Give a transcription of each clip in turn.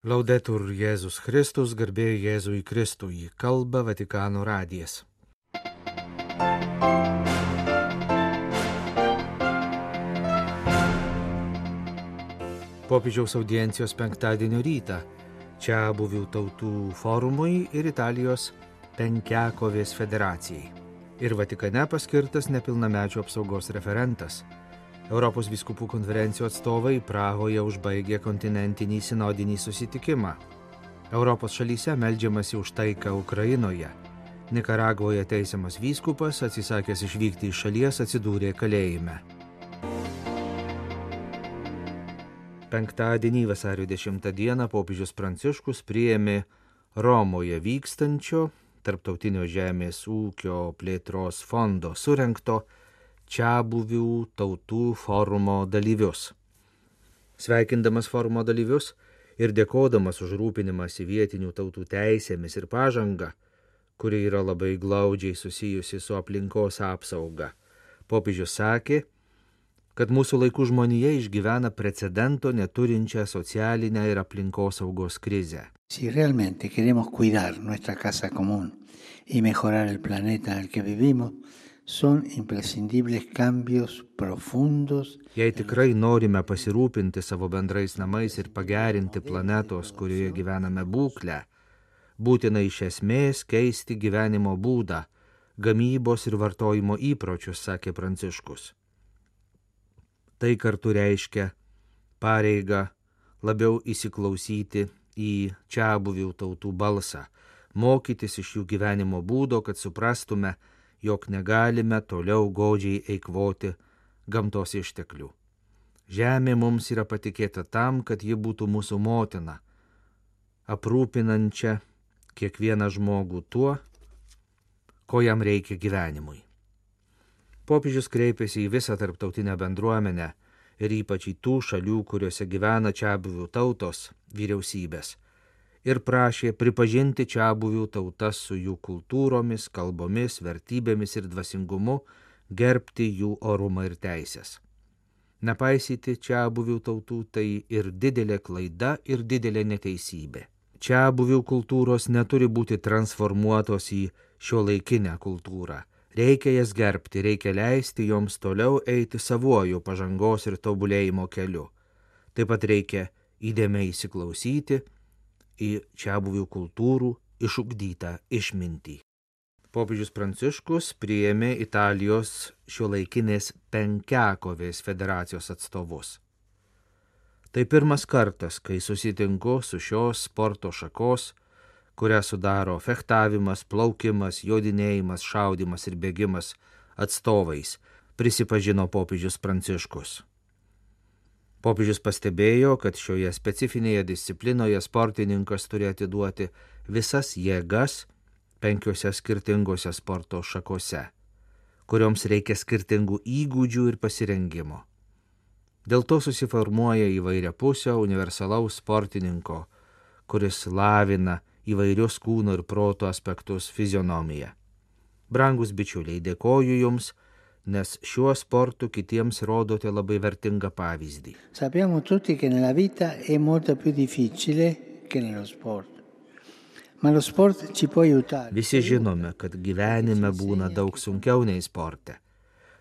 Laudetur Jėzus Kristus, garbė Jėzui Kristui, kalba Vatikano radijas. Popiežiaus audiencijos penktadienio rytą čia buvių tautų forumui ir Italijos Penkiakovės federacijai. Ir Vatikane paskirtas nepilnamečio apsaugos referentas Europos viskupų konferencijų atstovai Prahoje užbaigė kontinentinį sinodinį susitikimą. Europos šalyse melžiamasi už taiką Ukrainoje. Nikaragvoje teisiamas vyskupas, atsisakęs išvykti iš šalies, atsidūrė kalėjime. Penktadienį vasario 10 dieną popiežius Pranciškus priėmė Romoje vykstančio Tarptautinio žemės ūkio plėtros fondo surenkto čia buvių tautų forumo dalyvius. Sveikindamas forumo dalyvius ir dėkodamas už rūpinimąsi vietinių tautų teisėmis ir pažanga, kuri yra labai glaudžiai susijusi su aplinkos apsauga, popiežius sakė, kad mūsų laikų žmonija išgyvena precedento neturinčią socialinę ir aplinkosaugos krizę. Si realmente queremos cuidar nuestra casa común y mejorar el planeta en el que vivimos, Jei tikrai norime pasirūpinti savo bendrais namais ir pagerinti planetos, kurioje gyvename būklę, būtina iš esmės keisti gyvenimo būdą, gamybos ir vartojimo įpročius, sakė Pranciškus. Tai kartu reiškia pareigą labiau įsiklausyti į čia buvių tautų balsą, mokytis iš jų gyvenimo būdo, kad suprastume, jog negalime toliau godžiai eikvoti gamtos išteklių. Žemė mums yra patikėta tam, kad ji būtų mūsų motina, aprūpinančia kiekvieną žmogų tuo, ko jam reikia gyvenimui. Popiežius kreipėsi į visą tarptautinę bendruomenę ir ypač į tų šalių, kuriuose gyvena čia buvių tautos vyriausybės ir prašė pripažinti čia buvių tautas su jų kultūromis, kalbomis, vertybėmis ir dvasingumu, gerbti jų orumą ir teisės. Nepaisyti čia buvių tautų tai ir didelė klaida, ir didelė neteisybė. Čia buvių kultūros neturi būti transformuotos į šio laikinę kultūrą. Reikia jas gerbti, reikia leisti joms toliau eiti savuoju pažangos ir tobulėjimo keliu. Taip pat reikia įdėmiai įsiklausyti į čia buvių kultūrų išugdytą išmintį. Popiežius Pranciškus priėmė Italijos šiuolaikinės penkiakovės federacijos atstovus. Tai pirmas kartas, kai susitinku su šios sporto šakos, kurią sudaro fechtavimas, plaukimas, jodinėjimas, šaudimas ir bėgimas atstovais, prisipažino popiežius Pranciškus. Popiežius pastebėjo, kad šioje specifinėje disciplinoje sportininkas turi atiduoti visas jėgas penkiose skirtingose sporto šakose, kurioms reikia skirtingų įgūdžių ir pasirengimo. Dėl to susiformuoja įvairia pusio universalaus sportininko, kuris lavina įvairius kūno ir proto aspektus fizionomiją. Brangus bičiuliai, dėkoju Jums, nes šiuo sportu kitiems rodote labai vertingą pavyzdį. Sappiamo tutti che nella vita è molto più difficile che nello sport. Ma lo sport ci può aiutare. Visi žinome, kad gyvenime būna daug sunkiau nei sporte.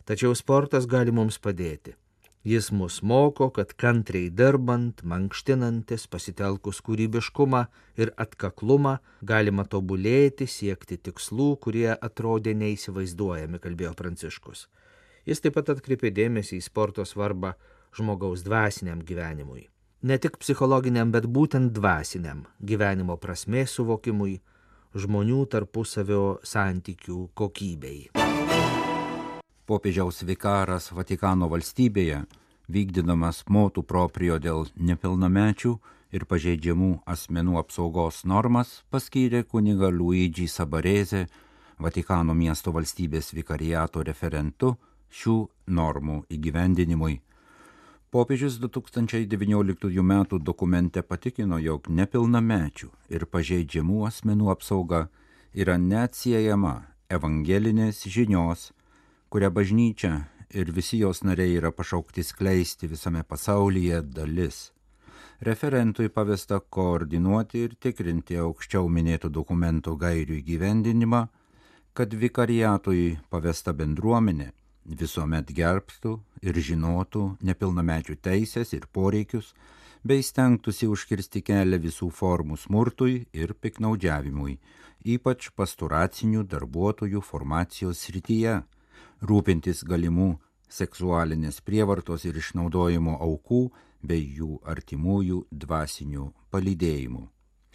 Tačiau sportas gali mums padėti. Jis mus moko, kad kantriai dirbant, mankštinantis, pasitelkus kūrybiškumą ir atkaklumą galima tobulėti, siekti tikslų, kurie atrodė neįsivaizduojami, kalbėjo Pranciškus. Jis taip pat atkreipė dėmesį į sporto svarbą žmogaus dvasiniam gyvenimui. Ne tik psichologiniam, bet būtent dvasiniam gyvenimo prasmės suvokimui, žmonių tarpusavio santykių kokybei popiežiaus vikaras Vatikano valstybėje, vykdydamas motų proprio dėl nepilnamečių ir pažeidžiamų asmenų apsaugos normas, paskyrė kuniga Luigi Sabarezė Vatikano miesto valstybės vikariato referentu šių normų įgyvendinimui. Popiežius 2019 m. dokumente patikino, jog nepilnamečių ir pažeidžiamų asmenų apsauga yra neatsiejama evangelinės žinios kurią bažnyčia ir visi jos nariai yra pašaukti skleisti visame pasaulyje dalis. referentui pavesta koordinuoti ir tikrinti aukščiau minėtų dokumentų gairių įgyvendinimą, kad vikariatui pavesta bendruomenė visuomet gerbtų ir žinotų nepilnamečių teisės ir poreikius, bei stengtųsi užkirsti kelią visų formų smurtui ir piknaudžiavimui, ypač pasturacinių darbuotojų formacijos srityje, rūpintis galimų seksualinės prievartos ir išnaudojimo aukų bei jų artimųjų dvasinių palydėjimų.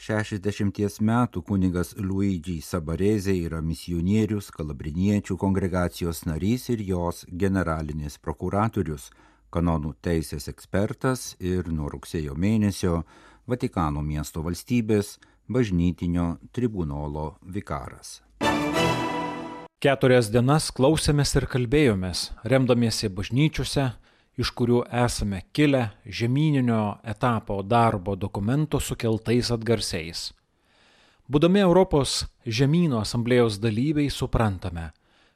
60 metų kunigas Luigi Sabarezė yra misionierius, kalabriniečių kongregacijos narys ir jos generalinis prokuratorius, kanonų teisės ekspertas ir nuo rugsėjo mėnesio Vatikano miesto valstybės bažnytinio tribunolo vikaras. Keturias dienas klausėmės ir kalbėjomės, remdamiesi bažnyčiose, iš kurių esame kilę žemyninio etapo darbo dokumento sukeltais atgarsiais. Būdami Europos žemynų asamblėjos dalyviai suprantame,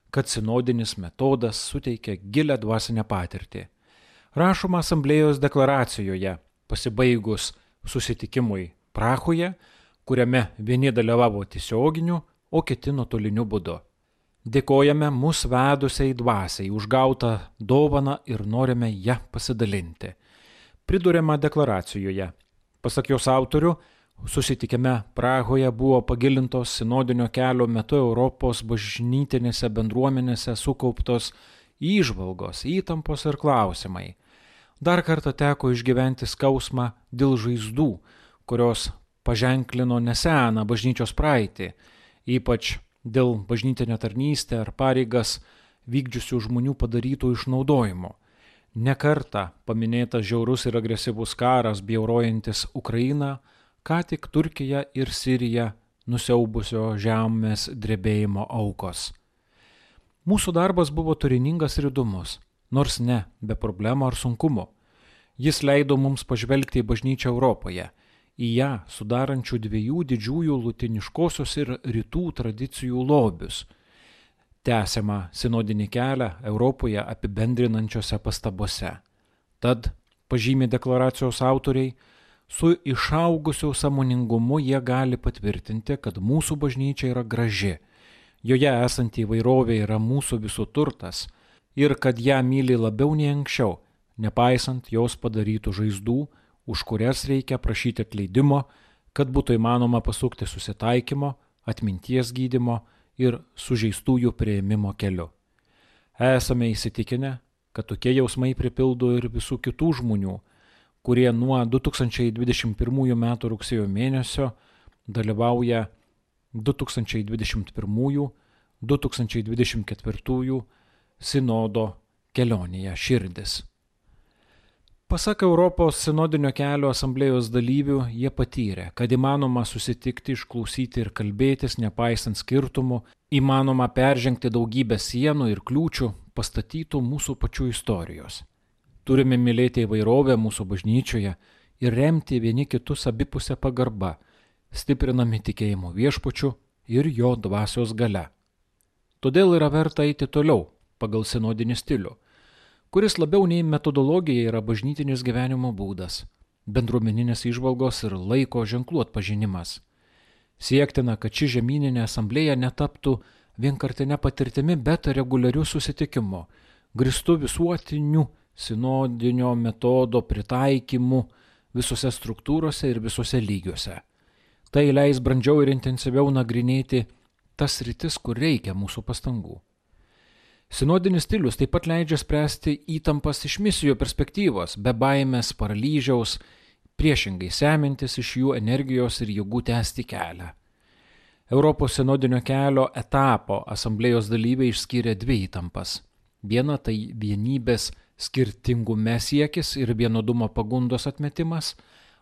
kad sinodinis metodas suteikia gilę dvasinę patirtį. Rašoma asamblėjos deklaracijoje, pasibaigus susitikimui Prahoje, kuriame vieni dalyvavo tiesioginiu, o kiti nuotoliniu būdu. Dėkojame mūsų vedusiai dvasiai už gautą dovaną ir norime ją pasidalinti. Pridurėma deklaracijoje. Pasak jos autorių, susitikime Prahoje buvo pagilintos sinodinio kelio metu Europos bažnytinėse bendruomenėse sukauptos įžvalgos, įtampos ir klausimai. Dar kartą teko išgyventi skausmą dėl žaizdų, kurios paženklino neseną bažnyčios praeitį, ypač dėl bažnytinę tarnystę ar pareigas vykdžiusių žmonių padarytų išnaudojimo. Nekarta paminėtas žiaurus ir agresyvus karas bjaurojantis Ukrainą, ką tik Turkija ir Sirija nusiaubusio žemės drebėjimo aukos. Mūsų darbas buvo turiningas ir įdomus, nors ne be problemų ar sunkumų. Jis leido mums pažvelgti į bažnyčią Europoje į ją sudarančių dviejų didžiųjų lutiniškosios ir rytų tradicijų lobius. Tęsiama sinodinį kelią Europoje apibendrinančiose pastabose. Tad, pažymė deklaracijos autoriai, su išaugusiu samoningumu jie gali patvirtinti, kad mūsų bažnyčia yra graži, joje esanti įvairovė yra mūsų visų turtas ir kad ją myli labiau nei anksčiau, nepaisant jos padarytų žaizdų, už kurias reikia prašyti atleidimo, kad būtų įmanoma pasukti susitaikymo, atminties gydimo ir sužeistųjų prieimimo keliu. Esame įsitikinę, kad tokie jausmai pripildo ir visų kitų žmonių, kurie nuo 2021 m. rugsėjo mėnesio dalyvauja 2021-2024 sinodo kelionėje širdis. Pasak Europos sinodinio kelio asamblėjos dalyvių, jie patyrė, kad įmanoma susitikti, išklausyti ir kalbėtis, nepaisant skirtumų, įmanoma peržengti daugybę sienų ir kliūčių pastatytų mūsų pačių istorijos. Turime mylėti įvairovę mūsų bažnyčioje ir remti vieni kitus abipusę pagarbą, stiprinami tikėjimo viešpačiu ir jo dvasios gale. Todėl yra verta eiti toliau pagal sinodinį stilių kuris labiau nei metodologija yra bažnytinis gyvenimo būdas, bendruomeninės išvalgos ir laiko ženklų atpažinimas. Siektina, kad ši žemyninė asamblėja netaptų vienkartinė patirtimi, bet reguliarių susitikimų, gristų visuotinių sinodinio metodo pritaikymu visose struktūrose ir visose lygiuose. Tai leis brandžiau ir intensyviau nagrinėti tas rytis, kur reikia mūsų pastangų. Sinodinis stilius taip pat leidžia spręsti įtampas iš misijų perspektyvos, be baimės, paralyžiaus, priešingai semintis iš jų energijos ir jėgų tęsti kelią. Europos sinodinio kelio etapo asamblėjos dalyviai išskyrė dvi įtampas. Viena tai vienybės skirtingume siekis ir vienodumo pagundos atmetimas,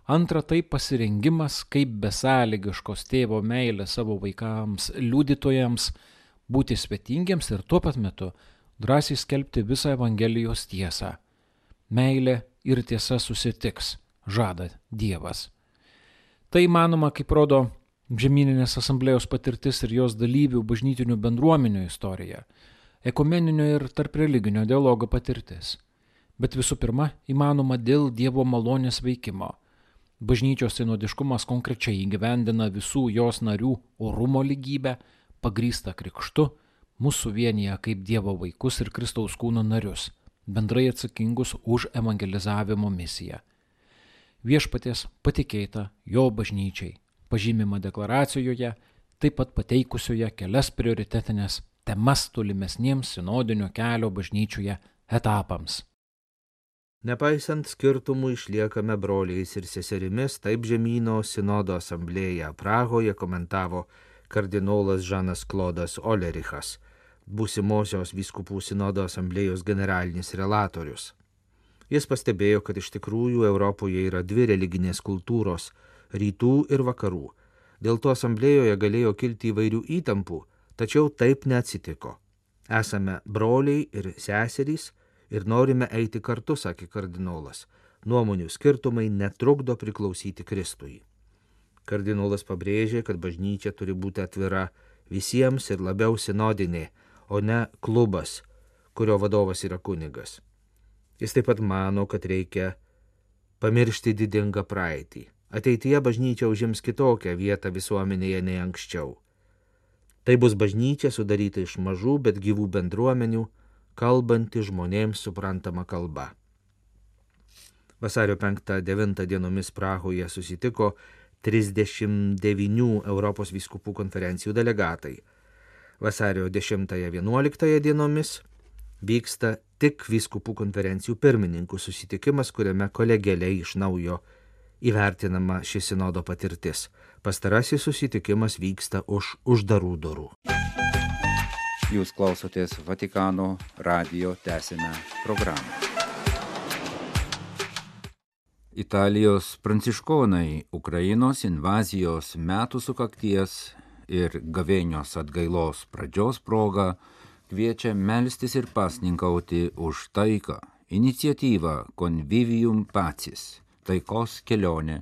antra tai pasirengimas kaip besąlygiškos tėvo meilė savo vaikams, liudytojams, būti svetingiems ir tuo pat metu drąsiai skelbti visą Evangelijos tiesą. Meilė ir tiesa susitiks, žada Dievas. Tai manoma, kaip rodo žemyninės asamblėjos patirtis ir jos dalyvių bažnytinių bendruomenių istorija, ekumeninio ir tarp religinio dialogo patirtis. Bet visų pirma, įmanoma dėl Dievo malonės veikimo. Bažnyčios sinodiškumas konkrečiai įgyvendina visų jos narių orumo lygybę, pagrįstą krikštu, mūsų vienyje kaip Dievo vaikus ir Kristaus kūno narius, bendrai atsakingus už evangelizavimo misiją. Viešpatės patikėta jo bažnyčiai, pažymima deklaracijoje, taip pat pateikusioje kelias prioritetinės temas tolimesniems sinodinio kelio bažnyčioje etapams. Nepaisant skirtumų išliekame broliais ir seserimis, taip žemynų sinodo asamblėje Prahoje komentavo kardinolas Žanas Klodas Olerichas, būsimosios vyskupų sinodo asamblėjos generalinis relatorius. Jis pastebėjo, kad iš tikrųjų Europoje yra dvi religinės kultūros - rytų ir vakarų. Dėl to asamblėjoje galėjo kilti įvairių įtampų, tačiau taip neatsitiko. Esame broliai ir seserys, ir norime eiti kartu, sakė kardinolas. Nuomonių skirtumai netrukdo priklausyti Kristui. Kardinolas pabrėžė, kad bažnyčia turi būti atvira visiems ir labiau sinodinė, o ne klubas, kurio vadovas yra kunigas. Jis taip pat mano, kad reikia pamiršti didingą praeitį. Ateityje bažnyčia užims kitokią vietą visuomenėje nei anksčiau. Tai bus bažnyčia sudaryta iš mažų, bet gyvų bendruomenių, kalbanti žmonėms suprantama kalba. Vasario 5-9 dienomis Prahoje susitiko 39 Europos vyskupų konferencijų delegatai. Vasario 10-11 dienomis vyksta tik vyskupų konferencijų pirmininkų susitikimas, kuriame kolegėliai iš naujo įvertinama ši sinodo patirtis. Pastarasis susitikimas vyksta už uždarų durų. Jūs klausotės Vatikano radio tęsinę programą. Italijos pranciškonai Ukrainos invazijos metų sukakties ir gavėnios atgailos pradžios proga kviečia melstis ir pasninkauti už taiką. Iniciatyva Convivium Pacis - taikos kelionė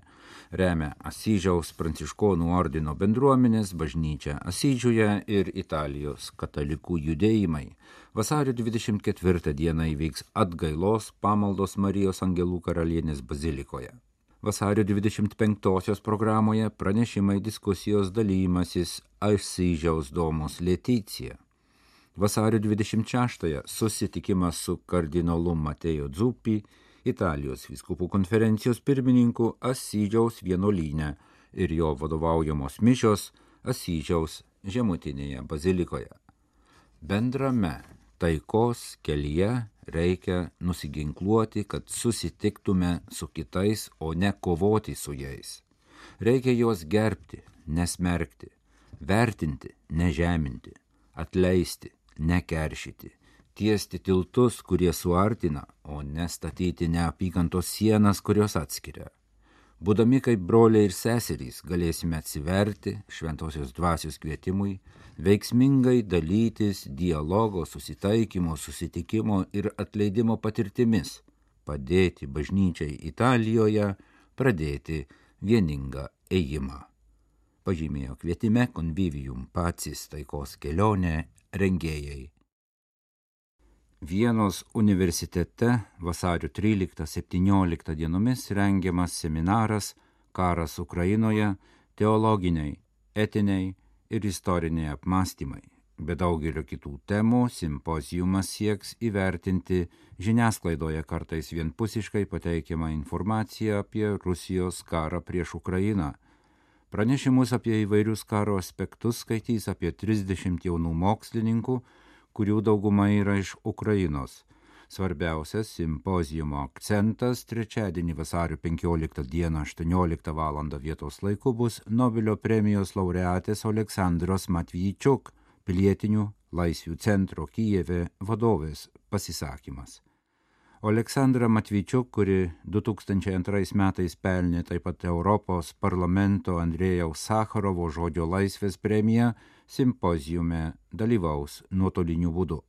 remia Asyžiaus pranciškonų ordino bendruomenės, bažnyčia Asyžiuje ir Italijos katalikų judėjimai. Vasario 24 dieną įvyks atgailos pamaldos Marijos Angelų karalienės bazilikoje. Vasario 25-osios programoje pranešimai diskusijos dalymasis Asyžiaus domos Leticija. Vasario 26-ąją susitikimas su kardinolu Matejo Dzupi Italijos viskupų konferencijos pirmininku Asyžiaus vienolyne ir jo vadovaujamos mišios Asyžiaus žemutinėje bazilikoje. Bendrame taikos kelyje reikia nusiginkluoti, kad susitiktume su kitais, o ne kovoti su jais. Reikia juos gerbti, nesmerkti, vertinti, nežeminti, atleisti, nekeršyti tiesti tiltus, kurie suartina, o nestatyti neapykantos sienas, kurios atskiria. Būdami kaip broliai ir seserys galėsime atsiverti šventosios dvasios kvietimui, veiksmingai dalytis dialogo, susitaikymo, susitikimo ir atleidimo patirtimis, padėti bažnyčiai Italijoje pradėti vieningą ėjimą. Pažymėjo kvietime Convivium Pacis taikos kelionė rengėjai. Vienos universitete vasario 13-17 dienomis rengiamas seminaras Karas Ukrainoje - teologiniai, etiniai ir istoriniai apmąstymai. Be daugelio kitų temų simpozijumas sieks įvertinti žiniasklaidoje kartais vienpusiškai pateikiamą informaciją apie Rusijos karą prieš Ukrainą. Pranešimus apie įvairius karo aspektus skaitys apie 30 jaunų mokslininkų, kurių dauguma yra iš Ukrainos. Svarbiausias simpozijumo akcentas trečiadienį vasario 15 dieną 18 val. vietos laiku bus Nobelio premijos laureatės Aleksandros Matvyčiuk, pilietinių laisvių centro Kijeve vadovės pasisakymas. Aleksandra Matvyčiuk, kuri 2002 metais pelnė taip pat Europos parlamento Andrėjaus Sakharovo žodžio laisvės premiją, simpozijume dalyvaus nuotoliniu būdu.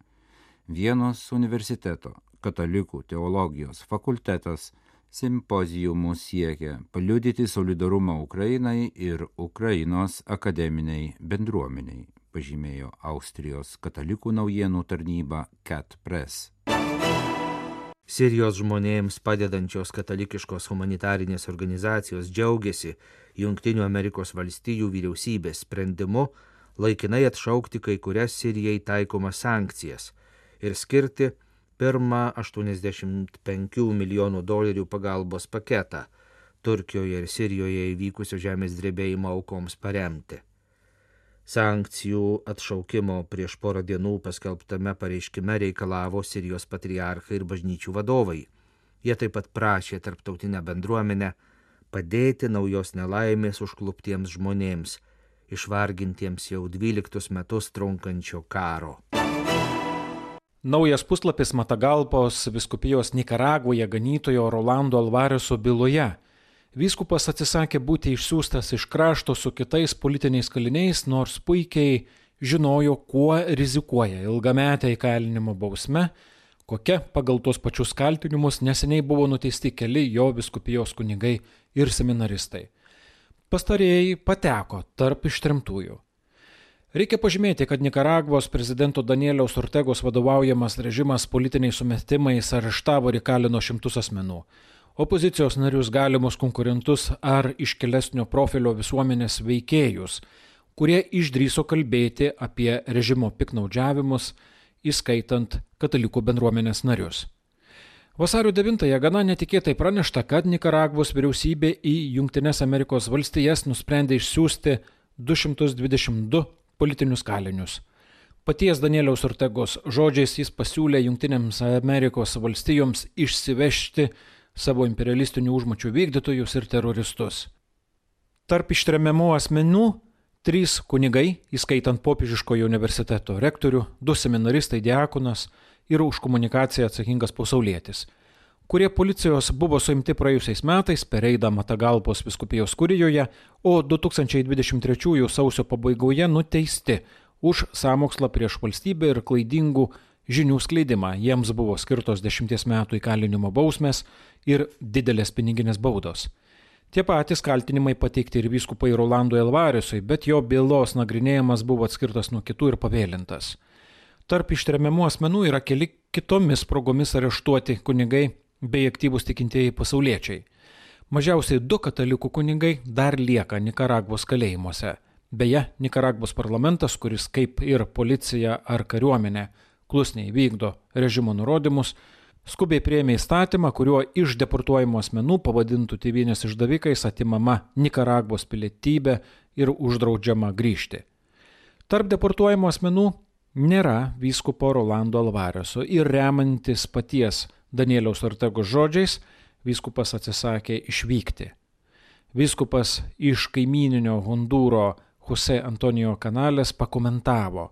Vienos universiteto katalikų teologijos fakultetas simpozijumų siekia paliudyti solidarumą Ukrainai ir Ukrainos akademiniai bendruomeniai, pažymėjo Austrijos katalikų naujienų tarnyba Cat Press. Sirijos žmonėms padedančios katalikiškos humanitarinės organizacijos džiaugiasi Junktinių Amerikos valstijų vyriausybės sprendimu laikinai atšaukti kai kurias Sirijai taikomas sankcijas ir skirti pirmą 85 milijonų dolerių pagalbos paketą Turkijoje ir Sirijoje įvykusio žemės drebėjimo aukoms paremti. Sankcijų atšaukimo prieš porą dienų paskelbtame pareiškime reikalavo Sirijos patriarchai ir bažnyčių vadovai. Jie taip pat prašė tarptautinę bendruomenę padėti naujos nelaimės užkluptiems žmonėms, išvargintiems jau 12 metus trunkančio karo. Naujas puslapis Matagalpos viskupijos Nikaragvoje ganytojo Rolando Alvareso byloje Vyskupas atsisakė būti išsiųstas iš krašto su kitais politiniais kaliniais, nors puikiai žinojo, kuo rizikuoja ilgametę įkalinimo bausme, kokia pagal tuos pačius kaltinimus neseniai buvo nuteisti keli jo viskupijos kunigai ir seminaristai. Pastarėjai pateko tarp ištrimtųjų. Reikia pažymėti, kad Nikaragvos prezidento Danieliaus Ortegos vadovaujamas režimas politiniais sumetimais areštavo ir įkalino šimtus asmenų opozicijos narius galimus konkurentus ar iškilesnio profilio visuomenės veikėjus, kurie išdryso kalbėti apie režimo piknaudžiavimus, įskaitant katalikų bendruomenės narius. Vasario 9-ąją gana netikėtai pranešta, kad Nikaragvos vyriausybė į Junktinės Amerikos valstijas nusprendė išsiųsti 222 politinius kalinius. Paties Danieliaus Ortegos žodžiais jis pasiūlė Junktinėms Amerikos valstijoms išsivežti savo imperialistinių užmačių vykdytojus ir teroristus. Tarp ištremiamų asmenų trys kunigai, įskaitant popiežiškojo universiteto rektorių, du seminaristai diakonas ir už komunikaciją atsakingas pasaulietis, kurie policijos buvo suimti praėjusiais metais per eidą Matagalpos viskupijos kurijoje, o 2023 sausio pabaigoje nuteisti už samokslą prieš valstybę ir klaidingų žinių skleidimą. Jiems buvo skirtos dešimties metų įkalinimo bausmės ir didelės piniginės baudos. Tie patys kaltinimai pateikti ir vyskupai Rolandui Elvarisui, bet jo bylos nagrinėjimas buvo atskirtas nuo kitų ir pavėlintas. Tarp ištremiamų asmenų yra keli kitomis progomis areštuoti kunigai bei aktyvūs tikintieji pasauliečiai. Mažiausiai du katalikų kunigai dar lieka Nikaragvos kalėjimuose. Beje, Nikaragvos parlamentas, kuris kaip ir policija ar kariuomenė klusniai vykdo režimo nurodymus, skubiai prieėmė įstatymą, kuriuo iš deportuojamų asmenų pavadintų tėvynės išdavikais atimama Nikaragvos pilietybė ir uždraudžiama grįžti. Tarp deportuojamų asmenų nėra vyskupo Rolando Alvareso ir remantis paties Danieliaus Ortegos žodžiais, vyskupas atsisakė išvykti. Vyskupas iš kaimininio Hondūro Jose Antonijo kanalės pakomentavo,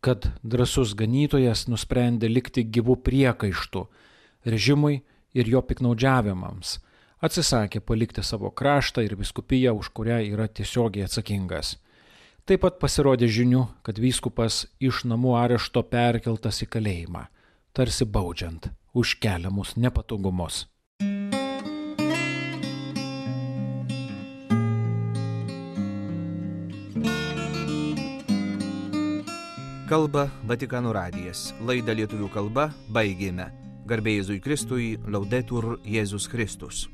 kad drasus ganytojas nusprendė likti gyvų priekaištų režimui ir jo piknaudžiavimams, atsisakė palikti savo kraštą ir viskupiją, už kurią yra tiesiogiai atsakingas. Taip pat pasirodė žinių, kad vyskupas iš namų arešto perkeltas į kalėjimą, tarsi baudžiant už keliamus nepatogumus. Kalba Vatikano radijas. Laidą lietuvių kalba baigėme. Garbėjai Jėzui Kristui, laudetur Jėzus Kristus.